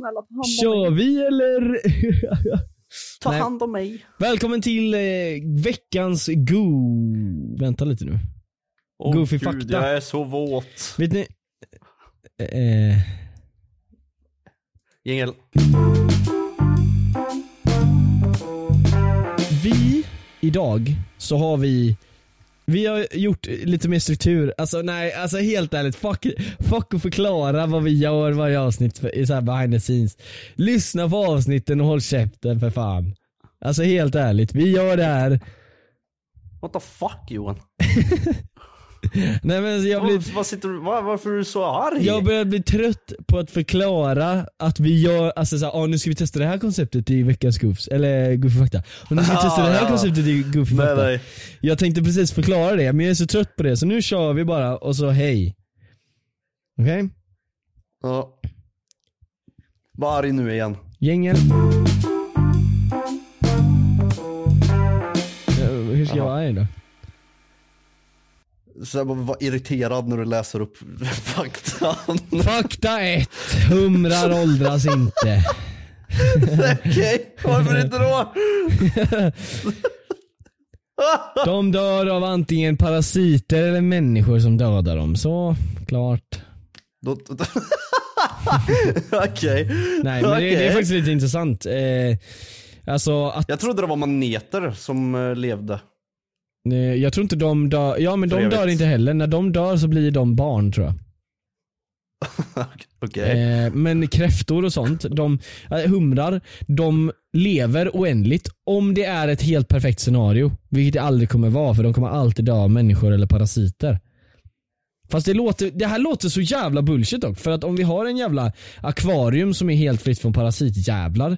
Snälla ta hand om Kör mig. vi eller? Ta Nej. hand om mig. Välkommen till eh, veckans Go... Vänta lite nu. Åh, Goofy Gud, fakta. Jag är så våt. Vet ni? Eh, Jingel. vi, idag, så har vi vi har gjort lite mer struktur, alltså nej, alltså helt ärligt, fuck, fuck att förklara vad vi gör varje avsnitt för, i så här behind the scenes. Lyssna på avsnitten och håll käften för fan. Alltså helt ärligt, vi gör det här. What the fuck Johan? Nej men jag blir, vad sitter var, varför är du så arg? jag börjar bli trött på att förklara att vi gör, alltså såhär, ah, nu ska vi testa det här konceptet i veckans Goofs, eller Goofy fakta. Och nu ska vi testa det här Ja. konceptet i Goofy fakta. nej. Jag tänkte precis förklara det, men jag är så trött på det så nu kör vi bara och så hej. Okej? Ja. Var arg nu igen. Gängen. Ja, Hur ska jag vara arg då? Så var irriterad när du läser upp faktan. Fakta 1. Humrar åldras inte. Okej, varför inte då? De dör av antingen parasiter eller människor som dödar dem. Så, klart. Okej. Nej men det, det är faktiskt lite intressant. Eh, alltså att, Jag trodde det var maneter som eh, levde. Eh, jag tror inte de dör, ja men de dör inte heller. När de dör så blir de barn tror jag. Okej. Eh, men kräftor och sånt, de, eh, humrar, de lever oändligt om det är ett helt perfekt scenario. Vilket det aldrig kommer vara för de kommer alltid dö av människor eller parasiter. Fast det, låter, det här låter så jävla bullshit dock. För att om vi har en jävla akvarium som är helt fritt från parasitjävlar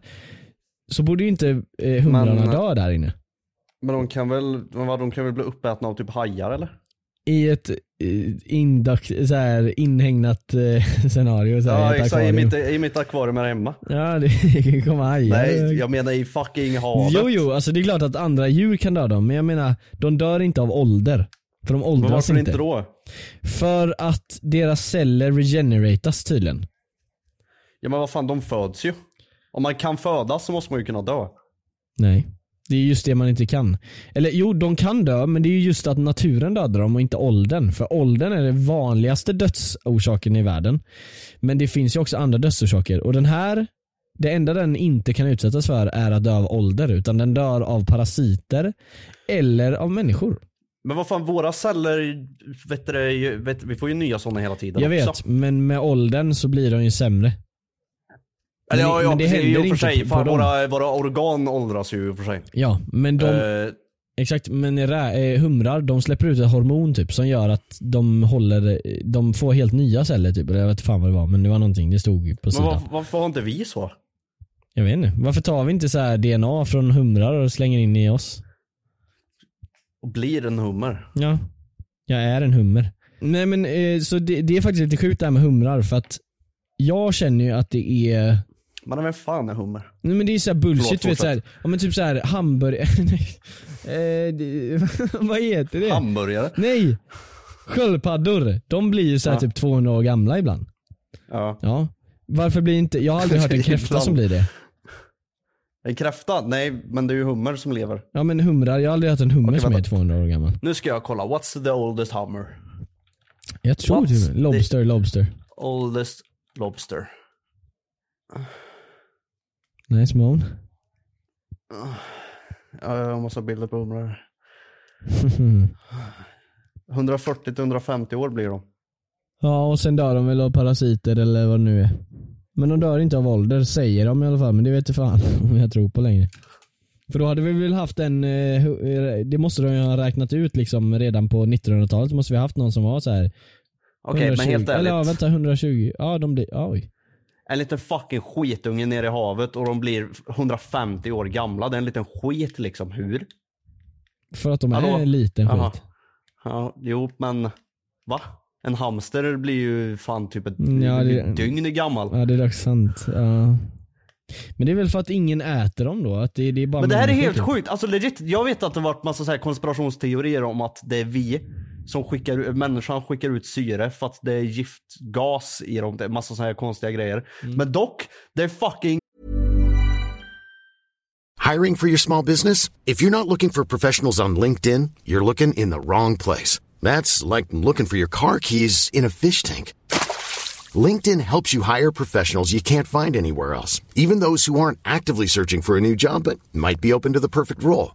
så borde ju inte eh, humrarna dö där inne. Men de kan väl, men vad, de kan väl bli uppätna av typ hajar eller? I ett indock, så här, inhägnat eh, scenario. Så här, Ja i exakt, i mitt, i mitt akvarium här hemma. Ja det kan komma hajar. Nej, jag menar i fucking havet. Jo jo, alltså det är klart att andra djur kan döda dem, men jag menar, de dör inte av ålder. För de Men åldras varför inte. inte då? För att deras celler regeneratas tydligen. Ja men vad fan, de föds ju. Om man kan födas så måste man ju kunna dö. Nej. Det är just det man inte kan. Eller jo, de kan dö, men det är ju just att naturen dödar dem och inte åldern. För åldern är den vanligaste dödsorsaken i världen. Men det finns ju också andra dödsorsaker. Och den här, det enda den inte kan utsättas för är att dö av ålder. Utan den dör av parasiter eller av människor. Men vad fan, våra celler, vet du, vet, vi får ju nya sådana hela tiden Jag också. vet, men med åldern så blir de ju sämre. Eller ja, Men- ja men det precis, händer i och för sig. Fan, våra, våra organ åldras ju i och för sig. Ja, men de, Eh, exakt, men rä, eh, humrar de släpper ut ett hormon typ som gör att de håller, de får helt nya celler typ. Jag vet inte fan vad det var men det var någonting, det stod på men sidan. var, varför har inte vi så? Jag vet inte, varför tar vi inte så här DNA från humrar och slänger in i oss? Och blir en hummer? Ja, jag är en hummer. Nej men eh, så det, det är faktiskt lite sjukt det här med humrar för att jag känner ju att det är Men vem fan är hummer? Nej men det är såhär bullshit, Förlåt, du vet såhär, ja men typ såhär hamburgare, eh, det, vad heter det? Hamburgare? Nej! Sköldpaddor, de blir ju såhär Ja. typ 200 år gamla ibland. Ja. Ja. Varför blir inte, jag har aldrig hört en kräfta som blir det. En kräfta? Nej, men det är ju hummer som lever. Ja men humrar, jag har aldrig hört en hummer Okej, som är vänta. 200 år gammal. Nu ska jag kolla, what's the oldest hummer? Jag tror What's typ Lobster, Lobster. Oldest lobster. Nice moan. Ja, jag måste ha bilder på humrar. 140-150 år blir de. ja och sen dör de väl av parasiter eller vad det nu är. Men de dör inte av ålder, säger de i alla fall. Men det vet jag fan om jag tror på längre. För då hade vi väl haft en, eh, eh, det måste de ju ha räknat ut liksom redan på 1900-talet. Så måste vi ha haft någon som var så här. Okej, men helt Eller ja, ärligt. vänta 120. Ja de blir, oj. En liten fucking skitunge nere i havet och de blir 150 år gamla. Det är en liten skit liksom. Hur? För att de är Hallå? en liten skit. Ja, jo men va? En hamster blir ju fan typ ett Mm, ja, det- dygn gammal. Ja det är dock sant. Ja. Men det är väl för att ingen äter dem då? Att det, det är bara Men det här är helt typ. sjukt. Alltså legit, jag vet att det varit massa så här konspirationsteorier om att det är vi som skickar, människan skickar ut syre för att det är giftgas i dem. Det är massa sådana här konstiga grejer. Men dock, det är fucking Hiring for your small business? If you're not looking for professionals on LinkedIn, you're looking in the wrong place. That's like looking for your car keys in a fish tank. LinkedIn helps you hire professionals you can't find anywhere else, even those who aren't actively searching for a new job but might be open to the perfect role.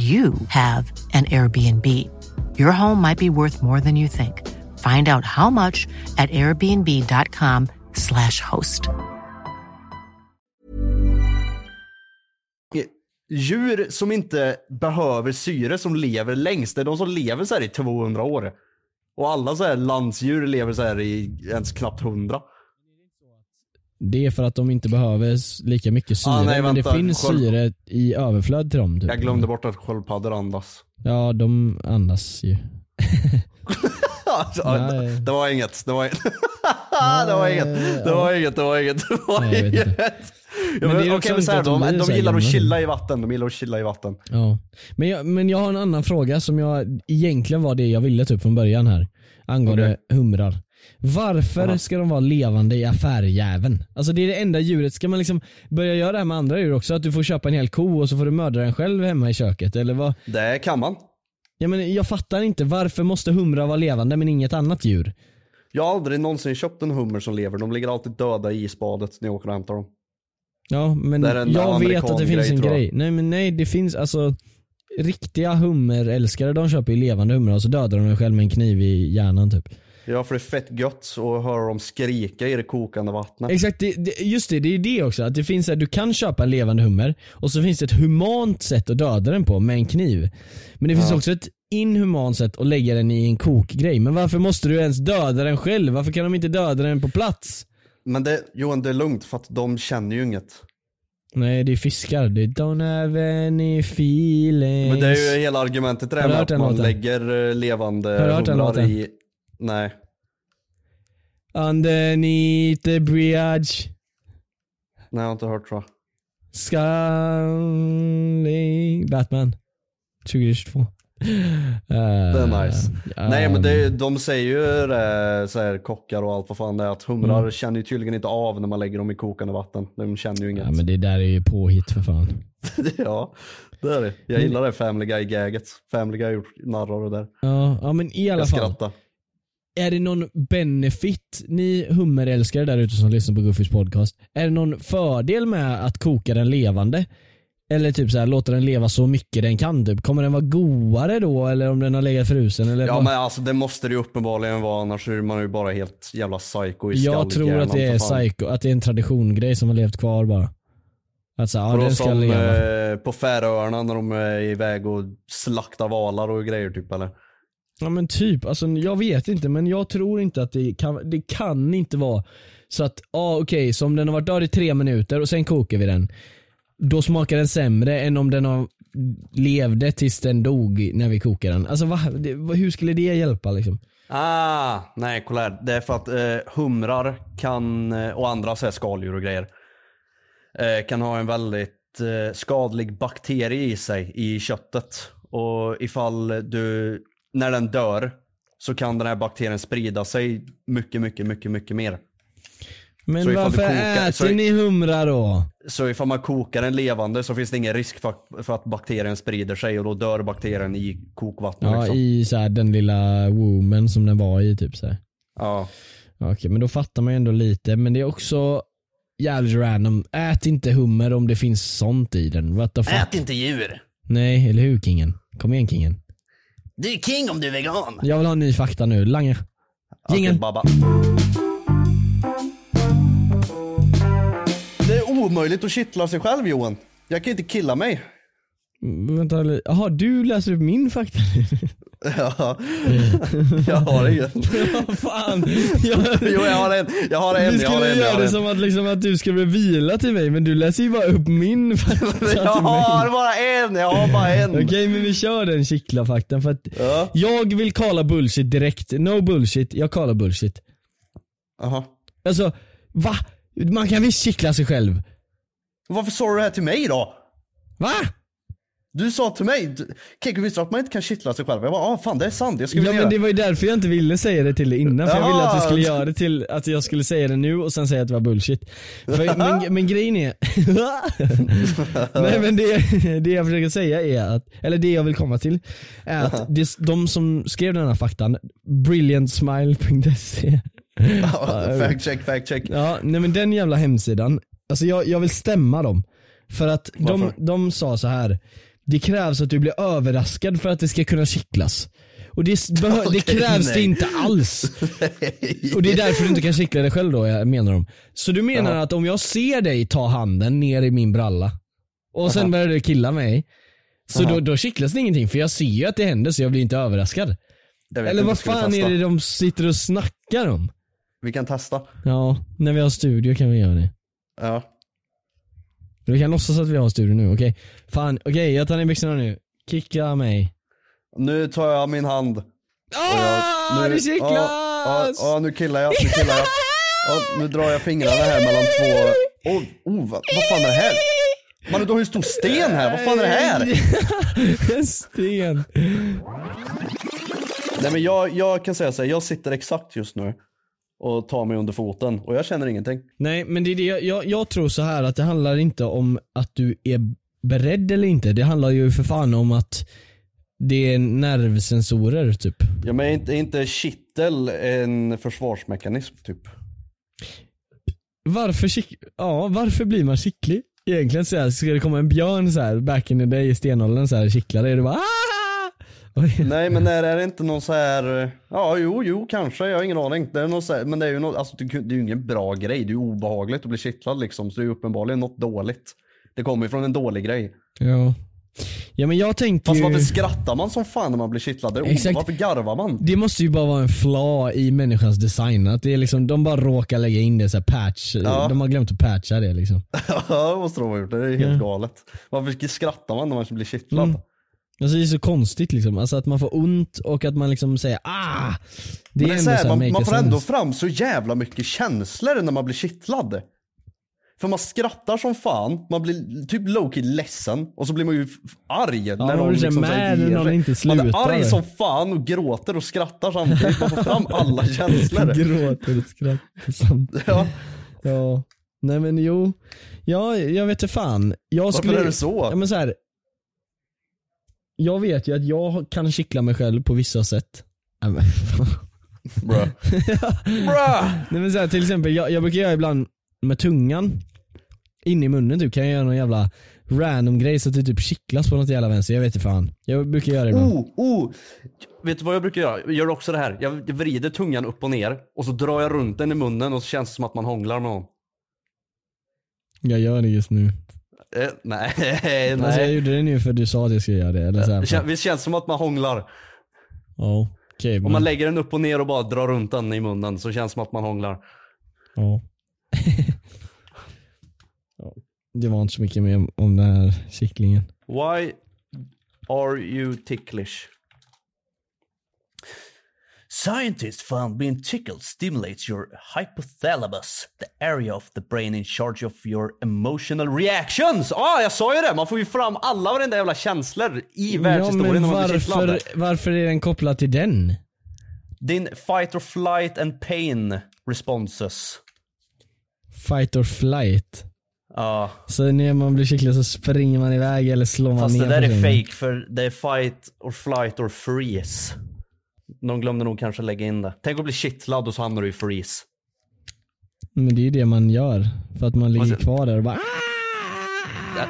you have an Airbnb. Your home might be worth more than you think. Find out how much at airbnb.com/slash host. djur som inte behöver syre som lever längst. Det är de som lever så här i 200 år. Och alla så här landsdjur lever så här i ens knappt 100. Det är för att de inte behöver lika mycket syre. Ah, nej, men det finns Sköld- syre i överflöd till dem. Typ. Jag glömde bort att sköldpaddor andas. Ja, de andas ju. Alltså, Nej. det var inget. Det var inget. det var inget. Det var inget. Det var inget. Det var Nej, inget. Men men det är också men så här, de de, de gillar att chilla i vatten. De gillar att chilla i vatten. Ja. Men, jag, men jag har en annan fråga som jag egentligen var det jag ville upp från början här. Angående humrar. Varför Aha. ska de vara levande i affärjäveln? Alltså det är det enda djuret. Ska man liksom börja göra det här med andra djur också? Att du får köpa en hel ko och så får du mörda den själv hemma i köket? Eller vad? Det kan man. Ja, men jag fattar inte. Varför måste humrar vara levande men inget annat djur? Jag har aldrig någonsin köpt en hummer som lever. De ligger alltid döda i isbadet när jag åker och hämtar dem. Ja men jag vet att det finns amerikan-grej, en grej. Nej men nej det finns alltså Riktiga hummerälskare de köper ju levande humrar och så dödar de den själv med en kniv i hjärnan typ. Ja för det är fett gött att höra dem skrika i det kokande vattnet. Exakt, det, det, just det, det är det också. Att det finns här, du kan köpa en levande hummer och så finns det ett humant sätt att döda den på med en kniv. Men det finns också ett inhumant sätt att lägga den i en kokgrej. Men varför måste du ens döda den själv? Varför kan de inte döda den på plats? Men det, Johan det är lugnt för att de känner ju inget. Nej det är fiskar, det don't have any feelings. Men det är ju hela argumentet det där med att man låten? lägger eh, levande låten? i... Nej. Underneath the bridge Nej jag har inte hört tror jag. Scully Batman 2022 Det är nice. Nej men Um, det, de säger ju det, så här, kockar och allt vad fan det är att humrar känner ju tydligen inte av när man lägger dem i kokande vatten. De känner ju inget. Ja men det där är ju påhitt för fan. ja, det är det. Jag gillar det Family Guy-gaget. Family Guy har gjort narr av det där. Ja, ja men i alla Jag fall. skrattar. Är det någon benefit, ni hummerälskare där ute som lyssnar på Guffys podcast, är det någon fördel med att koka den levande? Eller typ så här, låta den leva så mycket den kan typ. Kommer den vara godare då eller om den har legat frusen? Eller Ja vad? men alltså det måste det ju uppenbarligen vara annars är man ju bara helt jävla psycho i Jag tror att det är psycho, att det är en traditiongrej som har levt kvar bara. Att så, här, ja, den ska som leva. eh, på Färöarna när de är iväg och slaktar valar och grejer typ eller? Ja men typ, alltså jag vet inte men jag tror inte att det kan, det kan inte vara så att, ja ah, okej, så om den har varit död i tre minuter och sen kokar vi den. Då smakar den sämre än om den har levde tills den dog när vi kokade den. Alltså va, det, va, hur skulle det hjälpa liksom? Ah, nej kolla här. Det är för att eh, humrar kan, eh, och andra så här skaldjur och grejer, eh, kan ha en väldigt eh, skadlig bakterie i sig i köttet. Och ifall du, när den dör, så kan den här bakterien sprida sig mycket, mycket, mycket, mycket mer. Men Så varför kokar- äter så- ni humrar då? Så ifall man kokar den levande så finns det ingen risk för, för att bakterien sprider sig och då dör bakterien i kokvattnet. Ja liksom. i så här, den lilla womben som den var i typ så här. ja. Ja, Okej men då fattar man ju ändå lite men det är också jävligt random. Ät inte hummer om det finns sånt i den. What the fuck? Ät inte djur. Nej, eller hur kingen? Kom igen kingen. Du är king om du är vegan. Jag vill ha ny fakta nu. Lange. Jingeln. Okej, Babba. Det är omöjligt att kittla sig själv Johan. Jag kan inte killa mig. Mm, Vänta Jaha, du läser upp min fakta Ja, jag har ingen. Vad fan. Jag, Jo jag har en, jag har en, vi jag har skulle en. Jag göra har det en. som att, liksom, att du skulle vila till mig men du läser ju bara upp min fakta Jag har bara en, jag har bara en. Okej men vi kör den kittla-faktan för att Ja. jag vill kalla bullshit direkt. No bullshit, jag kallar bullshit. Aha. Alltså, va? Man kan visst kittla sig själv. Varför sa du det här till mig då? Va? Du sa till mig, Kekko visste att man inte kan kittla sig själv? Jag bara, ah fan det är sant, jag skulle Ja vilja men det var ju därför jag inte ville säga det till dig innan, för jag ville att Jaha. skulle göra det till, att jag skulle säga det nu och sen säga att det var bullshit. För, men, men grejen är, nej men det, det jag försöker säga är att, eller det jag vill komma till, är att det, de som skrev den här faktan, brilliantsmile.se fact check, fact check. Ja, nej men den jävla hemsidan, alltså jag, jag vill stämma dem. För att de, de sa så här. Det krävs att du blir överraskad för att det ska kunna kittlas. Och det, behö- det krävs det nej. inte alls. Och det är därför du inte kan kittla dig själv då, jag menar de. Så du menar att om jag ser dig ta handen ner i min bralla och sen börjar du killa mig, så då, då kittlas det ingenting för jag ser ju att det händer så jag blir inte överraskad. Eller vad fan är det de sitter och snackar om? Vi kan testa. Ja, när vi har studio kan vi göra det. Ja. Vi kan låtsas att vi har studio nu, okej? Fan, okej jag tar ner byxorna nu. Kicka mig. Nu tar jag min hand. och Ah, jag, det kittlas! Ja, ja, ja, nu killar jag, nu killar jag. Ja, nu drar jag fingrarna här mellan två. Oh, oh vad, vad fan är det här? Man, du har ju en stor sten här, vad fan är det här? En sten. Nej men jag, jag kan säga så här, jag sitter exakt just nu och tar mig under foten och jag känner ingenting. Nej men det är det, jag, jag tror så här att det handlar inte om att du är beredd eller inte. Det handlar ju för fan om att det är nervsensorer typ. Ja men är inte, är inte kittel en försvarsmekanism typ? Varför, ja, varför blir man kittlig? Egentligen så här, ska det komma en björn så här back in the day i stenåldern så här kittlar dig och du bara "Ah!" Nej men är det inte någon så här, eh, ja jo jo kanske, jag har ingen aning. Det är någon så här, men det är ju något, alltså, det, det är ju ingen bra grej, det är ju obehagligt att bli kittlad liksom. Så det är ju uppenbarligen något dåligt. Det kommer ju från en dålig grej. Ja. Ja men jag tänker Fast ju... varför skrattar man som fan när man blir kittlad? Exakt. Varför garvar man? Det måste ju bara vara en flaw i människans design. Att det är liksom, de bara råkar lägga in det så patch. Ja. De har glömt att patcha det liksom. Ja det måste de ha gjort, det är helt galet. Varför skrattar man när man blir kittlad? Mm. Alltså det är så konstigt liksom. Alltså att man får ont och att man liksom säger ah. Det är det är så här, man, man får ändå fram så jävla mycket känslor när man blir kittlad. För man skrattar som fan, man blir typ low-key ledsen och så blir man ju arg när man någon liksom mad när någon inte Man är slutar. arg som fan och gråter och skrattar samtidigt. Man får fram alla känslor. Gråter och skrattar samtidigt. Ja, Ja. Nej men jo. Ja, jag vet inte fan. Jag varför skulle... är det så? Ja, men så här. Jag vet ju att jag kan kittla mig själv på vissa sätt. Ja, men. Bruh. Bruh. Nej men så här, till exempel, jag, jag brukar göra ibland med tungan in i munnen typ, kan jag göra någon jävla random grej så att det typ kittlas på något jävla vänster, jag vet inte fan. Jag brukar göra det ibland. Oh, oh. Vet du vad jag brukar göra? Jag gör också det här. Jag jag vrider tungan upp och ner och så drar jag runt den i munnen och så känns det som att man hånglar med någon. Jag gör det just nu. Eh, nej, nej. Alltså jag gjorde det nu för du sa att jag skulle göra det. Eller så här, Det kän- Visst känns det som att man hånglar? Ja, okej. Om men- man lägger den upp och ner och bara drar runt den i munnen så känns det som att man hånglar. Ja. ja. Det var inte så mycket mer om den här kycklingen. Why are you ticklish? Scientists found being tickled stimulates your hypothalamus, the area of the brain in charge of your emotional reactions. ah, jag sa ju det! Man får ju fram alla varenda jävla känslor i Ja världshistorien men man blir kittlad. varför, varför är den kopplad till den? Din fight or flight and pain responses. Fight or flight. Ja, Så när man blir kyckling så springer man iväg eller slår man fast ner det där är fake för det är fight or flight or freeze. De glömde nog kanske lägga in det. Tänk att bli kittlad och så hamnar du i freeze. Men det är ju det man gör. För att man ligger Vad- kvar där och bara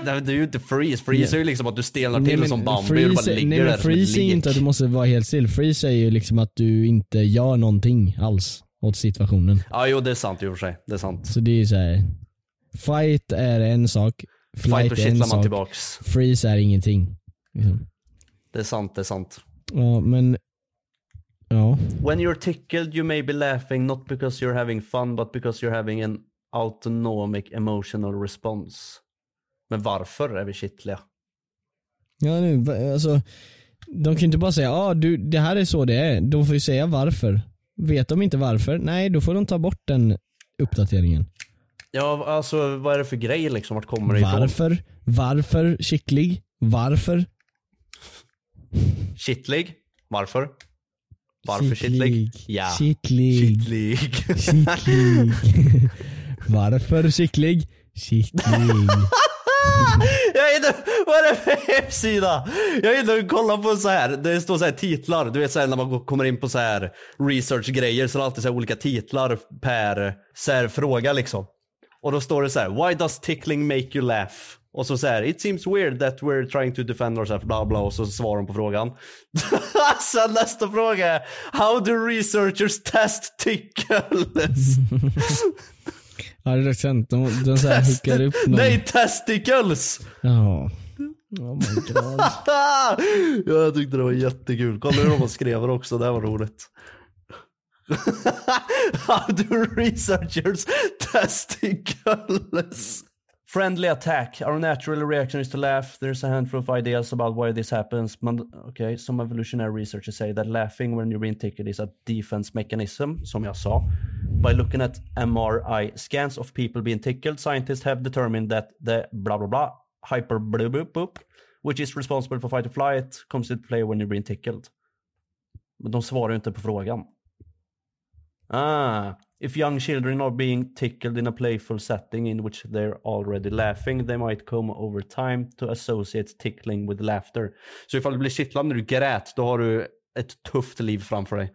Det, det, är ju inte freeze, freeze är ju liksom att du stelnar Nej, till men som Bambi och bara freeze- ligger nej, där men ett freeze är lik. inte att du måste vara helt still. Freeze är ju liksom att du inte gör någonting alls åt situationen. Ja jo det är sant i och för sig, det är sant. Så det är så här. Fight är en sak, flight Fight och är en sak, tillbaks. freeze är ingenting. Liksom. Det är sant, det är sant. Ja men, ja. When you're tickled you may be laughing not because you're having fun but because you're having an autonomic emotional response. Men varför är vi kittliga? Ja nu, alltså. De kan ju inte bara säga ah, du det här är så det är. De får ju säga varför. Vet de inte varför, nej då får de ta bort den uppdateringen. Ja alltså vad är det för grej liksom? Vart kommer det ifrån? Varför? Varför kittlig? Varför? Kittlig? Varför? Varför kittlig? Ja. Kittlig. Kittlig. Kittlig. Varför kittlig? Kittlig. Jag inne, vad är det för hemsida? Jag är inne och kollar på så här. det står så här titlar, du vet så här, när man kommer in på så här research-grejer så är det alltid så här olika titlar per så här fråga liksom. Och då står det så här: why does tickling make you laugh? Och så säger it seems weird that we're trying to defend ourselves, bla bla, och så svarar de på frågan. Sen nästa fråga är, how do researchers test tickles? Ja det är sant. De, de så här hookar upp någon. Nej, testicles! Ja. Oh my god. jag tyckte det var jättekul. Kolla hur de skrev det också, det här var roligt. How do researchers testicles? Friendly attack. Our natural reaction is to laugh. There's a handful of ideas about why this happens. Man, okay, some evolutionary researchers say that laughing when you're being tickled is a defense mechanism, som jag sa. By looking at MRI scans of people being tickled, scientists have determined that the blah blah blah hyper blah, blah, blah, which is responsible for fight or flight comes into play when you're being tickled. Men de svarar ju inte på frågan. Ah, if young children are being tickled in a playful setting in which they're already laughing, they might come over time to associate tickling with laughter. Så ifall du blir kittlad när du grät, då har du ett tufft liv framför dig.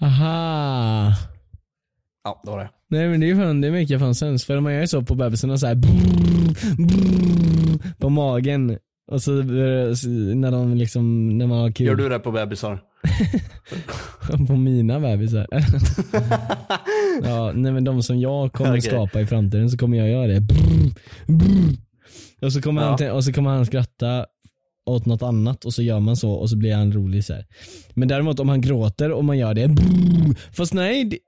Aha. Ja, det var det. Nej men det är fan, det make fan sens. För man gör ju så på bebisen och så här brrr, brrr, på magen. Och så eh, när de liksom, när man har kul. Gör du det på bebisar? På mina bebisar. ja, nej men de som jag kommer Okej. skapa i framtiden så kommer jag göra det. Brrr, brrr. Och, så kommer Ja. han, och så kommer han skratta åt något annat och så gör man så och så blir han rolig så här. Men däremot om han gråter och man gör det. Brrr. Fast nej,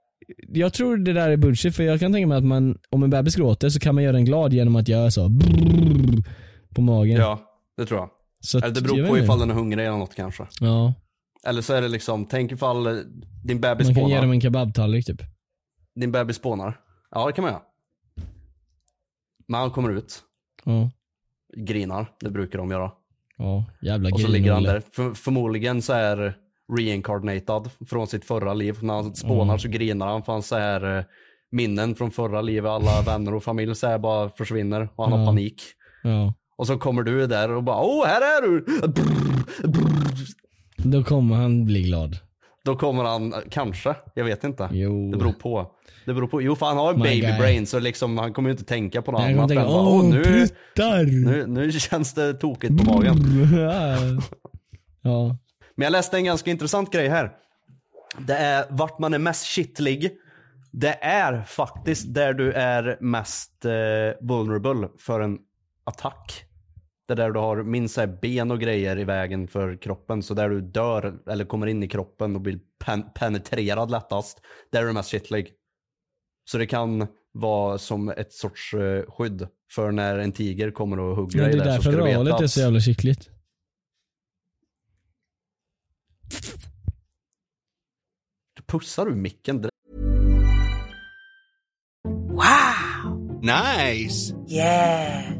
jag tror det där är bullshit för jag kan tänka mig att man, om en bebis gråter så kan man göra den glad genom att göra så. Brrr, på magen. Ja, det tror jag. Så Eller det beror på ifall den är hungrig eller något kanske. Ja, Eller så är det liksom, tänk ifall eh, din bebis man kan ge spånar. dem en kebabtallrik typ. Din bebis spånar. Ja, det kan man göra. Men han kommer ut, Ja, grinar, det brukar de göra. ja jävla Och så ligger han där, för, förmodligen så är reincarnated från sitt förra liv. När han spånar så grinar han för han så här eh, minnen från förra livet, alla vänner och familj så här bara försvinner och han har Ja. panik. Ja. Och så kommer du där och bara åh här är du! Brrr, brrr. Då kommer han bli glad. Då kommer han, kanske, jag vet inte. Jo. Det beror på. Det beror på. Jo för han har en My baby guy. brain så liksom han kommer ju inte tänka på något annat. tänka, än bara, åh, åh nu, nu, nu känns det tokigt på magen. ja. Men jag läste en ganska intressant grej här. Det är vart man är mest kittlig. Det är faktiskt där du är mest eh, vulnerable för en attack. Det är där du har minst så här ben och grejer i vägen för kroppen. Så där du dör eller kommer in i kroppen och blir pen- penetrerad lättast. Där är du mest kittlig. Så det kan vara som ett sorts eh, skydd för när en tiger kommer och hugger dig det är där. Så ska därför ralet är att- så jävla kittligt. Pussar du micken? Nice. Yeah.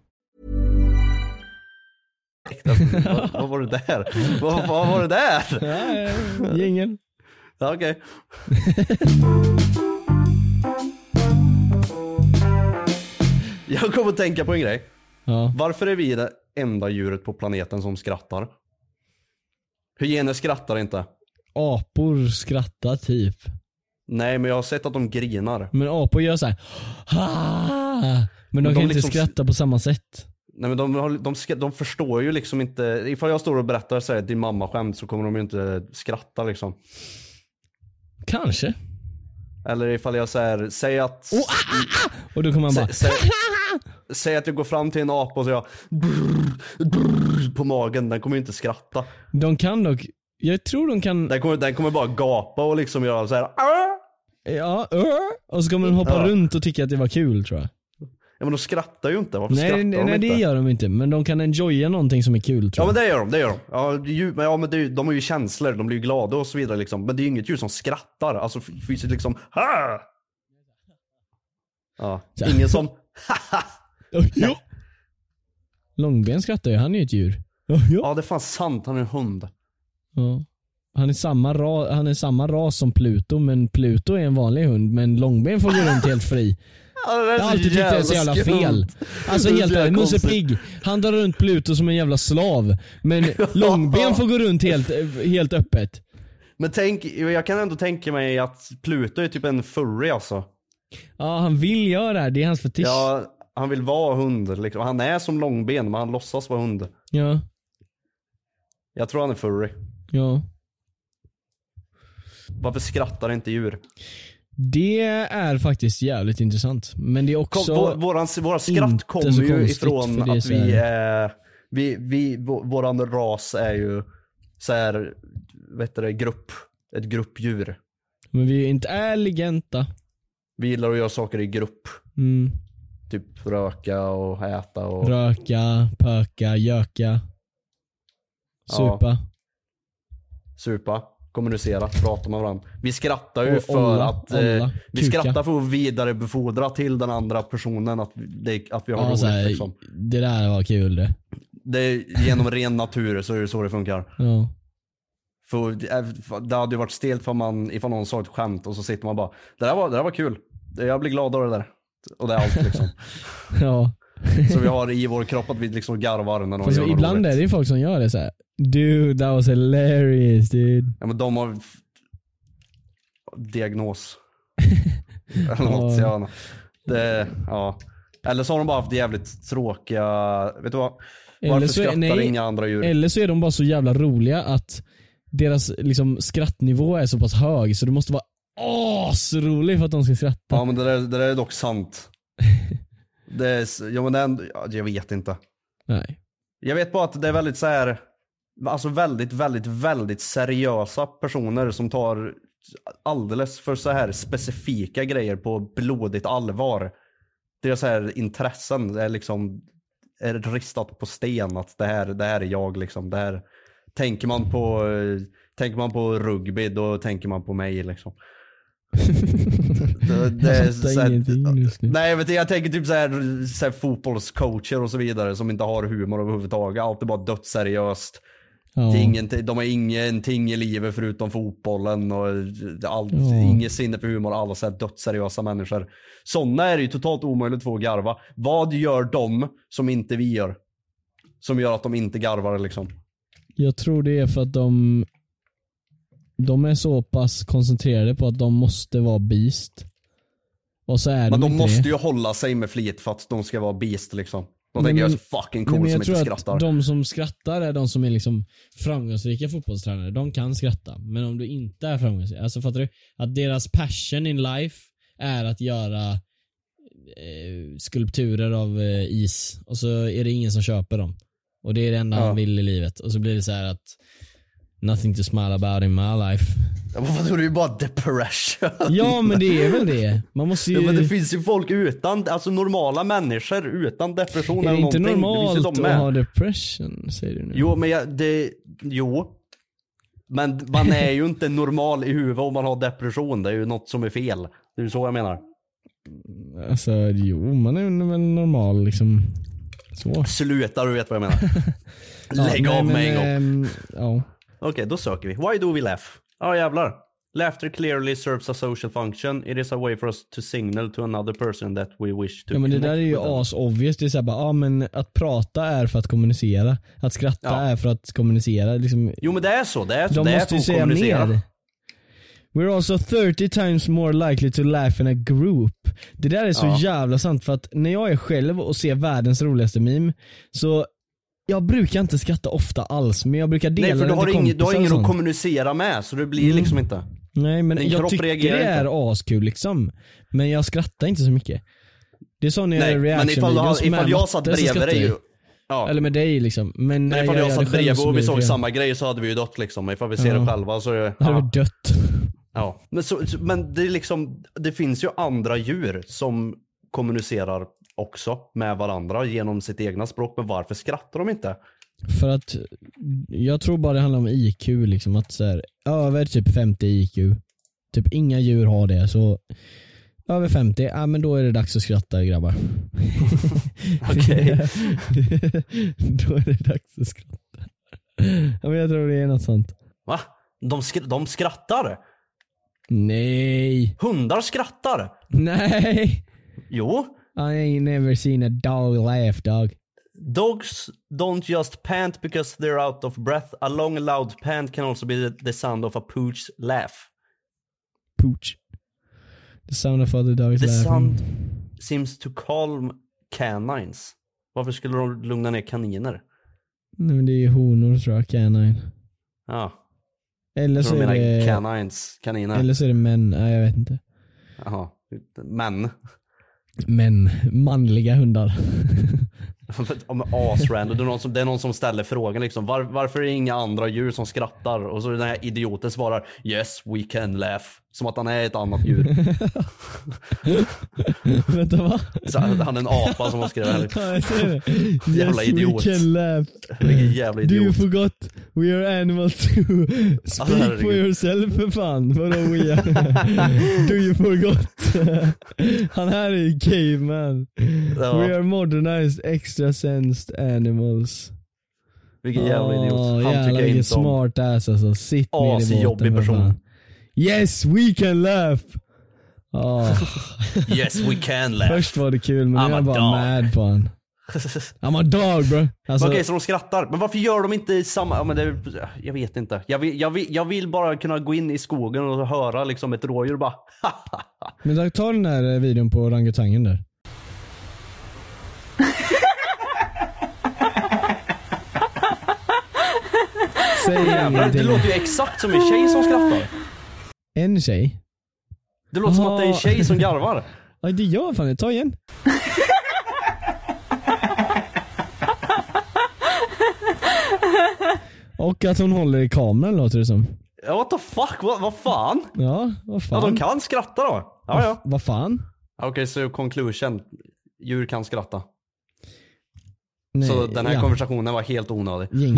Vad, vad var det där? Vad, vad var det där? Gängen. Ja, Okej. Jag kommer att tänka på en grej. Ja. Varför är vi det enda djuret på planeten som skrattar? Hyener skrattar inte. Apor skrattar typ. Nej men jag har sett att de grinar. Men apor gör såhär Men de de kan inte liksom- skratta på samma sätt. Nej men de, de, ska- de förstår ju liksom inte, ifall jag står och berättar så här, din mamma skämt så kommer de ju inte skratta liksom. Kanske. Eller ifall jag säger, säg att, Och då kommer man bara sä, säg, säg att jag går fram till en apa och säger brrr, brrr, på magen, den kommer ju inte skratta. De kan dock, jag tror de kan, Den kommer, den kommer bara gapa och liksom göra så här. "Ah!" ja, och så kommer de hoppa Ja. runt och tycka att det var kul tror jag. Ja men de skrattar ju inte, varför Nej, skrattar nej, de nej inte? det gör de inte, men de kan enjoya någonting som är kul tror Ja jag. men det gör de, det gör de. Ja, det ju, men, ja, men det de har ju känslor, de blir ju glada och så vidare liksom. Men det är ju inget djur som skrattar, alltså fysiskt liksom ha! Ja, Så- ingen som ja. Långben skrattar ju, han är ju ett djur. Ja. Ja det är fan sant, han är en hund. Ja. Han är, samma ra, han är samma ras som Pluto, men Pluto är en vanlig hund, men Långben får gå runt helt fri. Jag har alltid tyckt det är så jävla fel. Alltså helt ärligt, Musse. Pigg, han drar runt Pluto som en jävla slav. Men Långben får gå runt helt, helt öppet. Men tänk, jag kan ändå tänka mig att Pluto är typ en furry alltså. Ja, han vill göra det här, det är hans fetisch. Ja, han vill vara hund liksom. Han är som långben men han låtsas vara hund. Ja. Jag tror han är furry. ja. Varför skrattar inte djur? Det är faktiskt jävligt intressant. Men det är Kom, också... vår, våran, våra skratt inte kommer ju konstigt, ifrån att vi är, vi, vi, vå- våran ras är ju så här, vet du det, grupp, ett gruppdjur. Men vi är intelligenta. Vi gillar att göra saker i grupp. Mm. Typ röka och äta och Röka, pöka, göka. Ja. Supa. Kommunicera, prata med varandra. Vi skrattar ju Och för olla, att, eh, vi skrattar för att vidarebefordra till den andra personen att, det, att vi har Ja, roligt här, liksom. Det där var kul det. Det genom ren natur så är det så det funkar. Ja. För det- det hade ju varit stelt för man, ifall någon sa ett skämt och så sitter man bara, det där var, det där var kul. Jag blir glad av det där. Och det är allt liksom. ja. Så vi har i vår kropp att vi liksom garvar när någon Fast gör ibland roligt. är det ju folk som gör det så här. Dude, that was hilarious dude. Ja men de har diagnos. Eller något, Ja. ja. Det, ja. Eller så har de bara haft jävligt tråkiga, vet du vad? Eller Varför så är- skrattar nej, inga andra djur? Eller så är de bara så jävla roliga att deras liksom, skrattnivå är så pass hög så du måste vara asrolig för att de ska skratta. Ja men det där, det där är dock sant. Det är, ja men det är jag vet inte. Nej. Jag vet bara att det är väldigt så här, alltså väldigt, väldigt, väldigt seriösa personer som tar alldeles för så här specifika grejer på blodigt allvar. Deras så här intressen är liksom är ristat på sten att det här, det här är jag liksom. Det här, tänker man på, tänker man på rugby då tänker man på mig liksom. det, det är så här-. Nej jag vet inte, jag tänker typ så här, så här fotbollscoacher och så vidare som inte har humor överhuvudtaget. Allt är bara dött seriöst. Ja. Är ingenting, de har ingenting i livet förutom fotbollen och allt, Ja. inget sinne för humor. Alla så här dött seriösa människor. Sådana är det ju totalt omöjligt att få att garva. Vad gör de som inte vi gör? Som gör att de inte garvar liksom? Jag tror det är för att de de är så pass koncentrerade på att de måste vara beast. Och så är Men de de måste det. ju hålla sig med flit för att de ska vara beast liksom. De Nej, tänker jag är så fucking Nej, cool men som jag inte tror skrattar. att de som skrattar är de som är liksom framgångsrika fotbollstränare. De kan skratta. Men om du inte är framgångsrik, alltså fattar du? Att deras passion in life är att göra eh, skulpturer av eh, is och så är det ingen som köper dem. Och det är det enda Ja. han vill i livet. Och så blir det så här att nothing to smile about in my life. Ja, men vadå, det är ju bara depression. Ja men det är väl det. Man måste ju... Ja, men det finns ju folk utan, alltså normala människor utan depression är eller det inte någonting. det finns ju normalt de att ha depression säger du nu? Jo men jag, det, jo. Men man är ju inte normal i huvudet om man har depression. Det är ju något som är fel. Det är ju så jag menar. Alltså jo, man är väl normal liksom. Så. Sluta, du vet vad jag menar. Ja, Lägg nej, av men, med en gång. ehm, ja. Okej, då söker vi. Why do we laugh? Ja jävlar. Laughter clearly serves a social function. It is a way for us to signal to another person that we wish to ja men det där är ju with them. as obvious. Det är såhär bara, ja men att prata är för att kommunicera. Att skratta Ja. är för att kommunicera. Liksom, Jo men det är så. Det är, de det måste ju att säga kommunicera. mer. We're also 30 times more likely to laugh in a group. Det där är så Ja. jävla sant för att när jag är själv och ser världens roligaste meme så jag brukar inte skratta ofta alls men jag brukar dela Nej för du har, till ing, du har ingen att kommunicera med så det blir Mm. liksom inte. Nej men Din jag tycker det inte. är askul liksom. Men jag skrattar inte så mycket. Det är så när jag gör men ifall, du reaction-videos har, ifall med jag satt bredvid dig jag. Ja. Eller med dig liksom. Men, Men ifall jag, gör satt det bredvid och vi det såg samma grej så hade vi ju dött liksom. Ifall vi ser Ja. det själva så är det... Då hade vi dött. ja. Men, så- men det är liksom, det finns ju andra djur som kommunicerar också med varandra genom sitt egna språk. Men varför skrattar de inte? För att jag tror bara det handlar om IQ liksom. Att så här, över typ 50 IQ. Typ inga djur har det så över 50, ja men då är det dags att skratta grabbar. Okej. då är det dags att skratta. Ja, men jag tror det är något sånt. Va? De, skr- de skrattar? Nej. Hundar skrattar? Nej. Jo. I ain't never seen a dog laugh dog. Dogs don't just pant because they're out of breath. A long loud pant can also be the, sound of a pooch's laugh. Pooch. The sound of other dogs The laughing. sound seems to calm canines. Varför skulle de lugna ner kaniner? Nej men det är ju honor tror jag, canine. Ja, Eller så de är menar det, canines, kaniner. eller så är det män, nej jag vet inte. Jaha, men. Men manliga hundar. Om asrandom, det är, någon som, det är någon som ställer frågan liksom. Var, varför är det inga andra djur som skrattar? Och så den här idioten svarar Yes we can laugh. Som att han är ett annat djur. Vänta va? Så han är en apa som har skrivit här. Ja, jag ser det. Jävla yes, idiot. we can laugh. Vilken jävla Do you idiot. forgot we are animals too? Speak for herregud. yourself för fan. Vadå we are? Do you forgot? Han här är ju caveman. Ja. We are modernized extra sensed animals. Vilken jävla idiot. Han jävlar tycker jag inte om. smart ass alltså. Sitt ner i Asjobbig båten för person. fan. Yes we can laugh. Ah. Yes we can laugh. Först var det kul men nu I'm är a jag bara dog. mad på han. I'm a dog bro. Alltså, Okej, så de skrattar. Men varför gör de inte i samma... Ja, men det, jag vet inte. Jag vill, jag, vill, jag vill bara kunna gå in i skogen och höra liksom ett rådjur bara Men ta- den där eh, videon på orangutangen där. Säg Jävlar, det ingenting. låter ju exakt som en tjej som skrattar. En tjej? Det låter som att det är en tjej som garvar. Ja det gör fan det. Ta igen. Och att hon håller i kameran låter det som. Ja, what the fuck? Vad, vad fan? Ja, vad Ja, fan. de kan skratta då. Ja, ja. Vad fan? Okej, så conclusion. Djur kan skratta. Nej, så den här ja. konversationen var helt onödig. Gäng.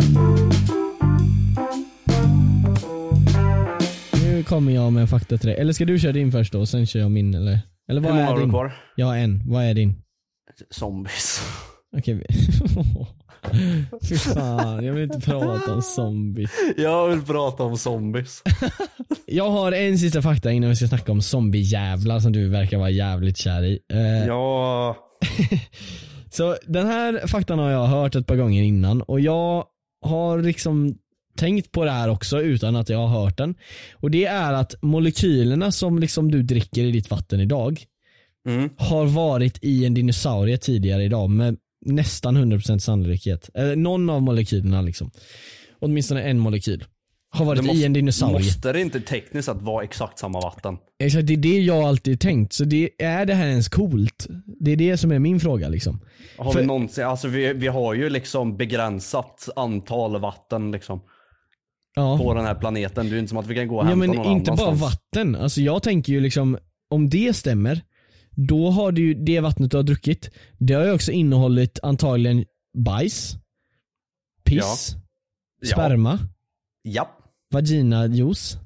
Kommer jag med en fakta till dig. Eller ska du köra din först då och sen kör jag min eller? Eller Hur vad många är har du din? kvar? Jag har en. Vad är din? Zombies. Okej. Fy fan, jag vill inte prata om zombies. Jag vill prata om zombies. Jag har en sista fakta innan vi ska snacka om zombiejävlar som du verkar vara jävligt kär i. Eh, Ja, Så den här faktan har jag hört ett par gånger innan och jag har liksom tänkt på det här också utan att jag har hört den. Och det är att molekylerna som liksom du dricker i ditt vatten idag Mm. har varit i en dinosaurie tidigare idag med nästan 100% sannolikhet. Eller någon av molekylerna liksom. Åtminstone en molekyl. Har varit måste- i en dinosaurie. Måste det inte tekniskt sett vara exakt samma vatten? Exakt, det är det jag alltid tänkt. Så det, är det här ens coolt? Det är det som är min fråga liksom. Har För- vi någonsin, alltså vi, vi har ju liksom begränsat antal vatten liksom Ja. på den här planeten. Det är inte som att vi kan gå och Ja hämta men någon inte bara vatten. Alltså jag tänker ju liksom, om det stämmer, då har du ju det vattnet du har druckit, det har ju också innehållit antagligen bajs, piss, Ja. sperma, Ja. vaginajuice.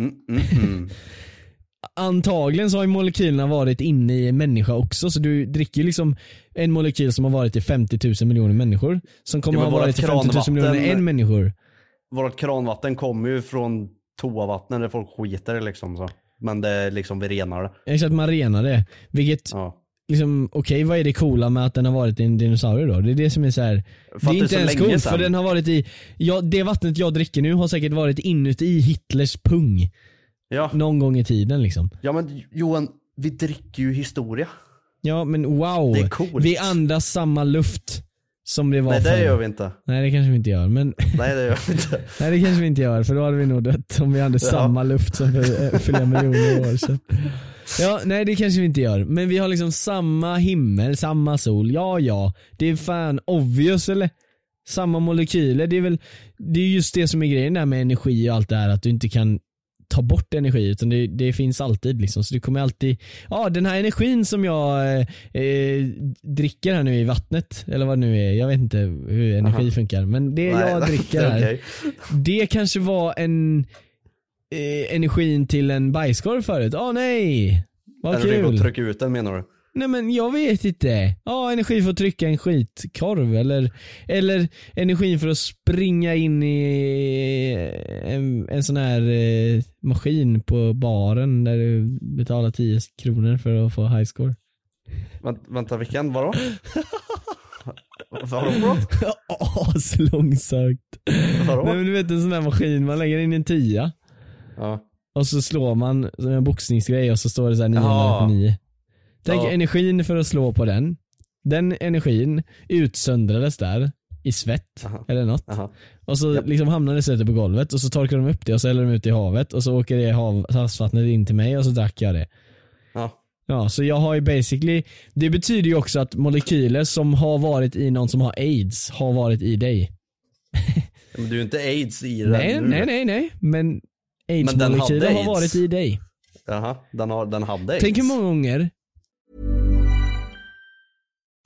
Mm, mm, mm. Antagligen så har ju molekylerna varit inne i en människa också, så du dricker ju liksom en molekyl som har varit i 50 000 miljoner människor, som kommer Ja, ha varit i 50 000 miljoner en människor. Vårt kranvatten kommer ju från toavattnet där folk skiter liksom så. Men det är liksom vi renar det. Exakt, man renar det. Vilket Ja. liksom, okej vad är det coola med att den har varit i en dinosaurie då? Det är det som är så här. Det är det är inte ens coolt för den har varit i, ja, det vattnet jag dricker nu har säkert varit inuti Hitlers pung. Ja. Någon gång i tiden liksom. ja men Johan, vi dricker ju historia. Ja men wow. Det är coolt. Vi andas samma luft som det var Nej det förr. gör vi inte. Nej det kanske vi inte gör men Nej det gör vi inte. Nej det kanske vi inte gör för då hade vi nog dött om vi hade samma luft som för eh, flera miljoner år sedan. Ja, nej det kanske vi inte gör. Men vi har liksom samma himmel, samma sol. Ja, ja. Det är fan obvious eller? Samma molekyler. Det är väl, det är just det som är grejen där med energi och allt det här. Att du inte kan ta bort energi utan det, det finns alltid liksom. Så du kommer alltid, ja den här energin som jag eh, eh, dricker här nu i vattnet, eller vad det nu är. Jag vet inte hur energi Aha. funkar. Men det jag dricker här. Okej. Det kanske var en eh, energin till en bajskorv förut. Åh nej! Vad Eller det går kul. att trycka ut den menar du? Nej men jag vet inte. Ja, energi för att trycka en skitkorv eller, eller energin för att springa in i en, en sån här eh, maskin på baren där du betalar 10 kronor för att få high score. Vänt, vänta vilken, vadå? Aslångsökt. Vadå? Nej men du vet en sån här maskin, man lägger in en tia Ja. och så slår man som en boxningsgrej och så står det så här Jaha. 999. Tänk Ja. energin för att slå på den. Den energin utsöndrades där i svett Aha. eller något. Aha. Och så Japp. liksom hamnar det på golvet och så torkar de upp det och så häller de ut i havet och så åker det hav, havsvattnet in till mig och så drack jag det. Ja. Ja, så jag har ju basically, det betyder ju också att molekyler som har varit i någon som har aids har varit i dig. Men du är ju inte aids i den Nej, nu. nej, nej, nej. Men aids-molekyler har AIDS. varit i dig. Jaha, den, har, den hade aids. Tänk hur många gånger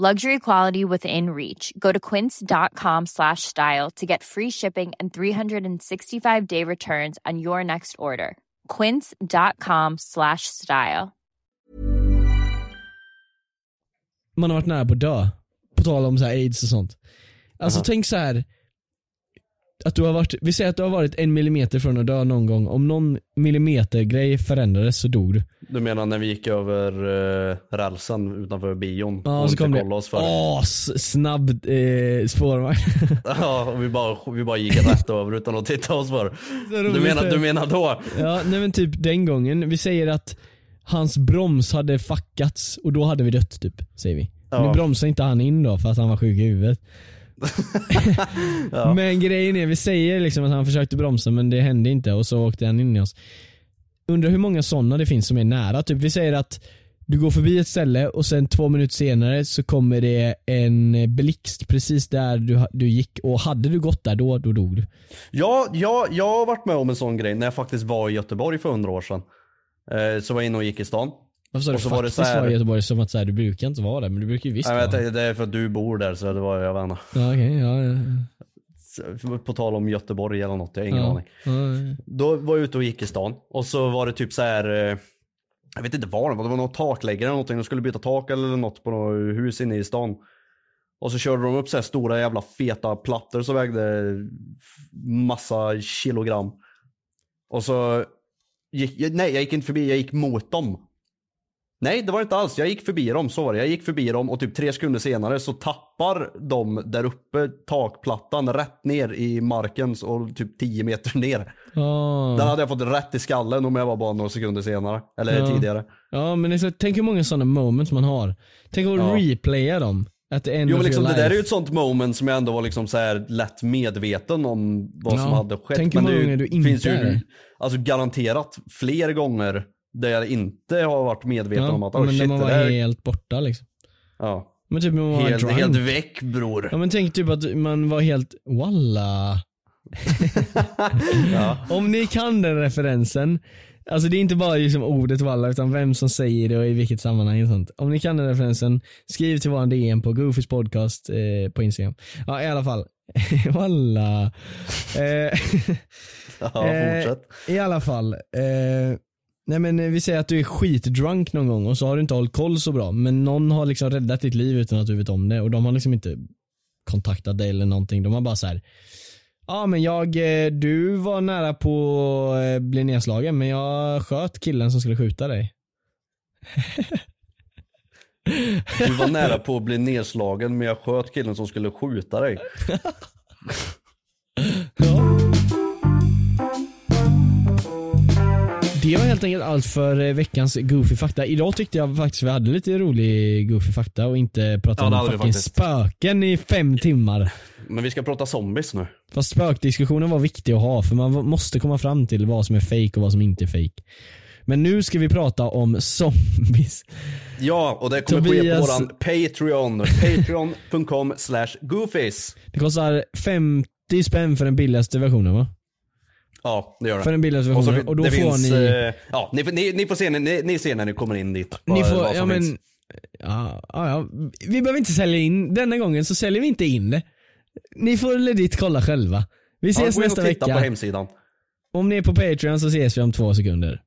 Luxury quality within reach. Go to quince.com slash style to get free shipping and 365 day returns on your next order. Quince.com slash style. man har varit nära på att dö. På tal om så här aids och sånt. Alltså Aha. tänk så här att du har varit, vi säger att du har varit en millimeter från att dö någon gång. Om någon millimeter grej förändrades så dog du. Du menar när vi gick över uh, rälsen utanför bion Ja, och så kom det, oss för? åh, s- snabb eh, spårvagn. Ja, och vi bara, vi bara gick rätt över utan att titta oss för. Du menar, du menar då? Ja, nej men typ den gången. Vi säger att hans broms hade fuckats och då hade vi dött typ, säger vi. Ja. Nu bromsade inte han in då för att han var sjuk i huvudet. Men grejen är, vi säger liksom att han försökte bromsa men det hände inte och så åkte han in i oss. undrar hur många sådana det finns som är nära. Typ vi säger att du går förbi ett ställe och sen två minuter senare så kommer det en blixt precis där du, du gick och hade du gått där då, då dog du. Ja, ja, jag har varit med om en sån grej när jag faktiskt var i Göteborg för hundra år sedan. Eh, så var jag inne och gick i stan. Varför sa du så var det faktiskt så här- var Göteborg som att så här, du brukar inte vara där men du brukar ju visst Jag vara där. det är för att du bor där så det var jag vet inte. Ja, okej, ja, ja, På tal om Göteborg eller något, jag har ingen ja. aning. Ja, ja. Då var jag ute och gick i stan och så var det typ så här. eh, Jag vet inte vad det var, det var någon takläggare eller någonting. De skulle byta tak eller något på något hus inne i stan. Och så körde de upp så här stora jävla feta plattor som vägde massa kilogram. Och så gick, nej jag gick inte förbi, jag gick mot dem. Nej det var inte alls, jag gick förbi dem, så var det. Jag gick förbi dem och typ tre sekunder senare så tappar de där uppe takplattan rätt ner i marken och typ 10 meter ner. Ja. Den hade jag fått rätt i skallen om jag var bara några sekunder senare. Eller Ja. tidigare. Ja men så, tänk hur många sådana moments man har. Tänk att Ja. replaya dem. At the end Jo men liksom, det där är ju ett sånt moment som jag ändå var liksom så här lätt medveten om vad som Ja. hade skett. Tänk hur många gånger du inte finns ju är alltså garanterat fler gånger där jag inte har varit medveten ja, om att oh, men shit när man var där, helt borta liksom. ja, Men typ man var helt, drunk. helt väck bror. Ja men tänk typ att man var helt, walla. Ja. Om ni kan den referensen, alltså det är inte bara liksom ordet walla utan vem som säger det och i vilket sammanhang och sånt. Om ni kan den referensen, skriv till våran DM på Goofys podcast eh, på Instagram. Ja i alla fall, walla. Eh, Ja, Eh, fortsätt. I alla fall. Eh, nej men eh, vi säger att du är skitdrunk någon gång och så har du inte hållit koll så bra. Men någon har liksom räddat ditt liv utan att du vet om det och de har liksom inte kontaktat dig eller någonting. De har bara så här. Ja men jag, eh, du var nära på att bli nedslagen men jag sköt killen som skulle skjuta dig. Du var nära på att bli nedslagen men jag sköt killen som skulle skjuta dig. Det var helt enkelt allt för eh, veckans Goofy fakta. Idag tyckte jag faktiskt vi hade lite rolig Goofy fakta och inte pratade Ja, om fucking spöken i fem timmar. Men vi ska prata zombies nu. Fast spökdiskussionen var viktig att ha för man måste komma fram till vad som är fake och vad som inte är fake. Men nu ska vi prata om zombies. Ja, och det kommer ske på Tobias- våran Patreon. Patreon.com slash goofies. Det kostar 50 spänn för den billigaste versionen va? Ja, det gör det. För den billigaste Och, så, versionen. Och då får finns, ni... eh, ja, ni, ni, ni får se ni, ni ser när ni kommer in dit. Ni får, ja men, finns. ja, ja. Vi behöver inte sälja in, denna gången så säljer vi inte in det. Ni får legit kolla själva. Vi Ja, ses gå in nästa och titta vecka. på hemsidan. Om ni är på Patreon så ses vi om två sekunder.